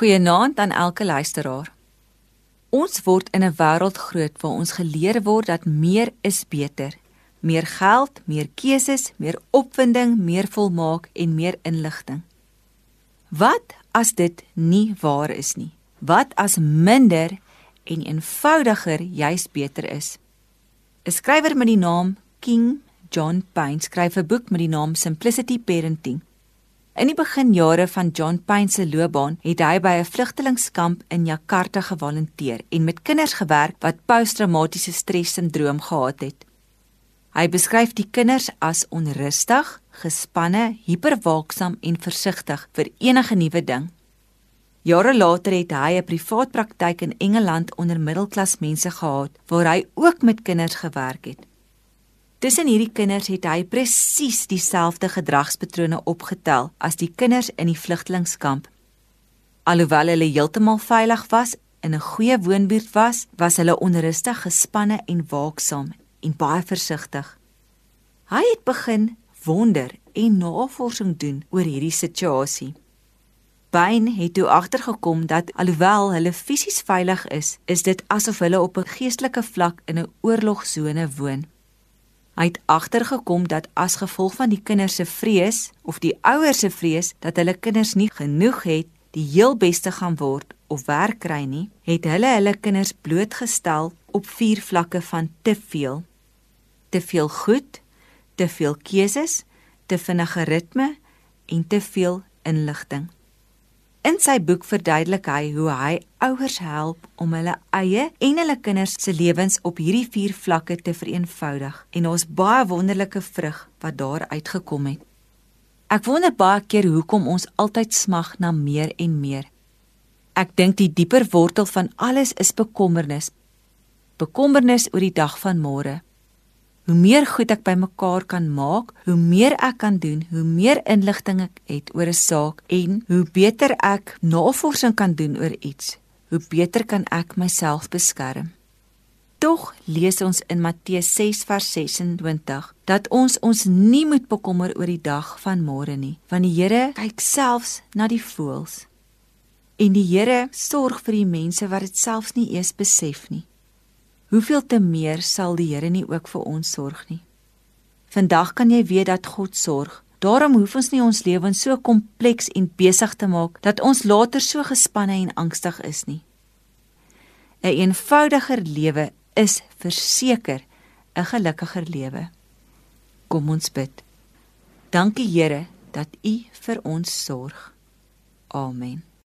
Goeienaand aan elke luisteraar. Ons word in 'n wêreld groot waar ons geleer word dat meer is beter. Meer geld, meer keuses, meer opwinding, meer volmaak en meer inligting. Wat as dit nie waar is nie? Wat as minder en eenvoudiger juis beter is? 'n Skrywer met die naam King John Payne skryf 'n boek met die naam Simplicity Parenting. In die beginjare van John Payne se loopbaan het hy by 'n vlugtelingskamp in Jakarta gewolonteer en met kinders gewerk wat posttraumatiese stres-sindroom gehad het. Hy beskryf die kinders as onrustig, gespanne, hiperwaaksaam en versigtig vir enige nuwe ding. Jare later het hy 'n privaat praktyk in Engeland onder middelklas mense gehad waar hy ook met kinders gewerk het. Tussen hierdie kinders het hy presies dieselfde gedragspatrone opgetel as die kinders in die vlugtelingkamp. Alhoewel hulle heeltemal veilig was in 'n goeie woonbuurt was, was hulle onrustig, gespanne en waaksaam en baie versigtig. Hy het begin wonder en navorsing doen oor hierdie situasie. Bain het toe agtergekom dat alhoewel hulle fisies veilig is, is dit asof hulle op 'n geestelike vlak in 'n oorlogsone woon. Hy het agtergekom dat as gevolg van die kinders se vrees of die ouers se vrees dat hulle kinders nie genoeg het die heel beste gaan word of werk kry nie, het hulle hulle kinders blootgestel op vier vlakke van te veel. Te veel goed, te veel keuses, te vinnige ritme en te veel inligting. In sy boek verduidelik hy hoe hy ouers help om hulle eie en hulle kinders se lewens op hierdie vier vlakke te vereenvoudig en ons baie wonderlike vrug wat daar uitgekom het. Ek wonder baie keer hoekom ons altyd smag na meer en meer. Ek dink die dieper wortel van alles is bekommernis. Bekommernis oor die dag van môre. Hoe meer goed ek bymekaar kan maak, hoe meer ek kan doen, hoe meer inligting ek het oor 'n saak en hoe beter ek navorsing kan doen oor iets, hoe beter kan ek myself beskerm. Tog lees ons in Matteus 6:26 dat ons ons nie moet bekommer oor die dag van môre nie, want die Here kyk selfs na die voëls. En die Here sorg vir die mense wat dit selfs nie eens besef nie hoeveel te meer sal die Here nie ook vir ons sorg nie. Vandag kan jy weet dat God sorg. Daarom hoef ons nie ons lewens so kompleks en besig te maak dat ons later so gespanne en angstig is nie. 'n een Eenvoudiger lewe is verseker 'n gelukkiger lewe. Kom ons bid. Dankie Here dat U vir ons sorg. Amen.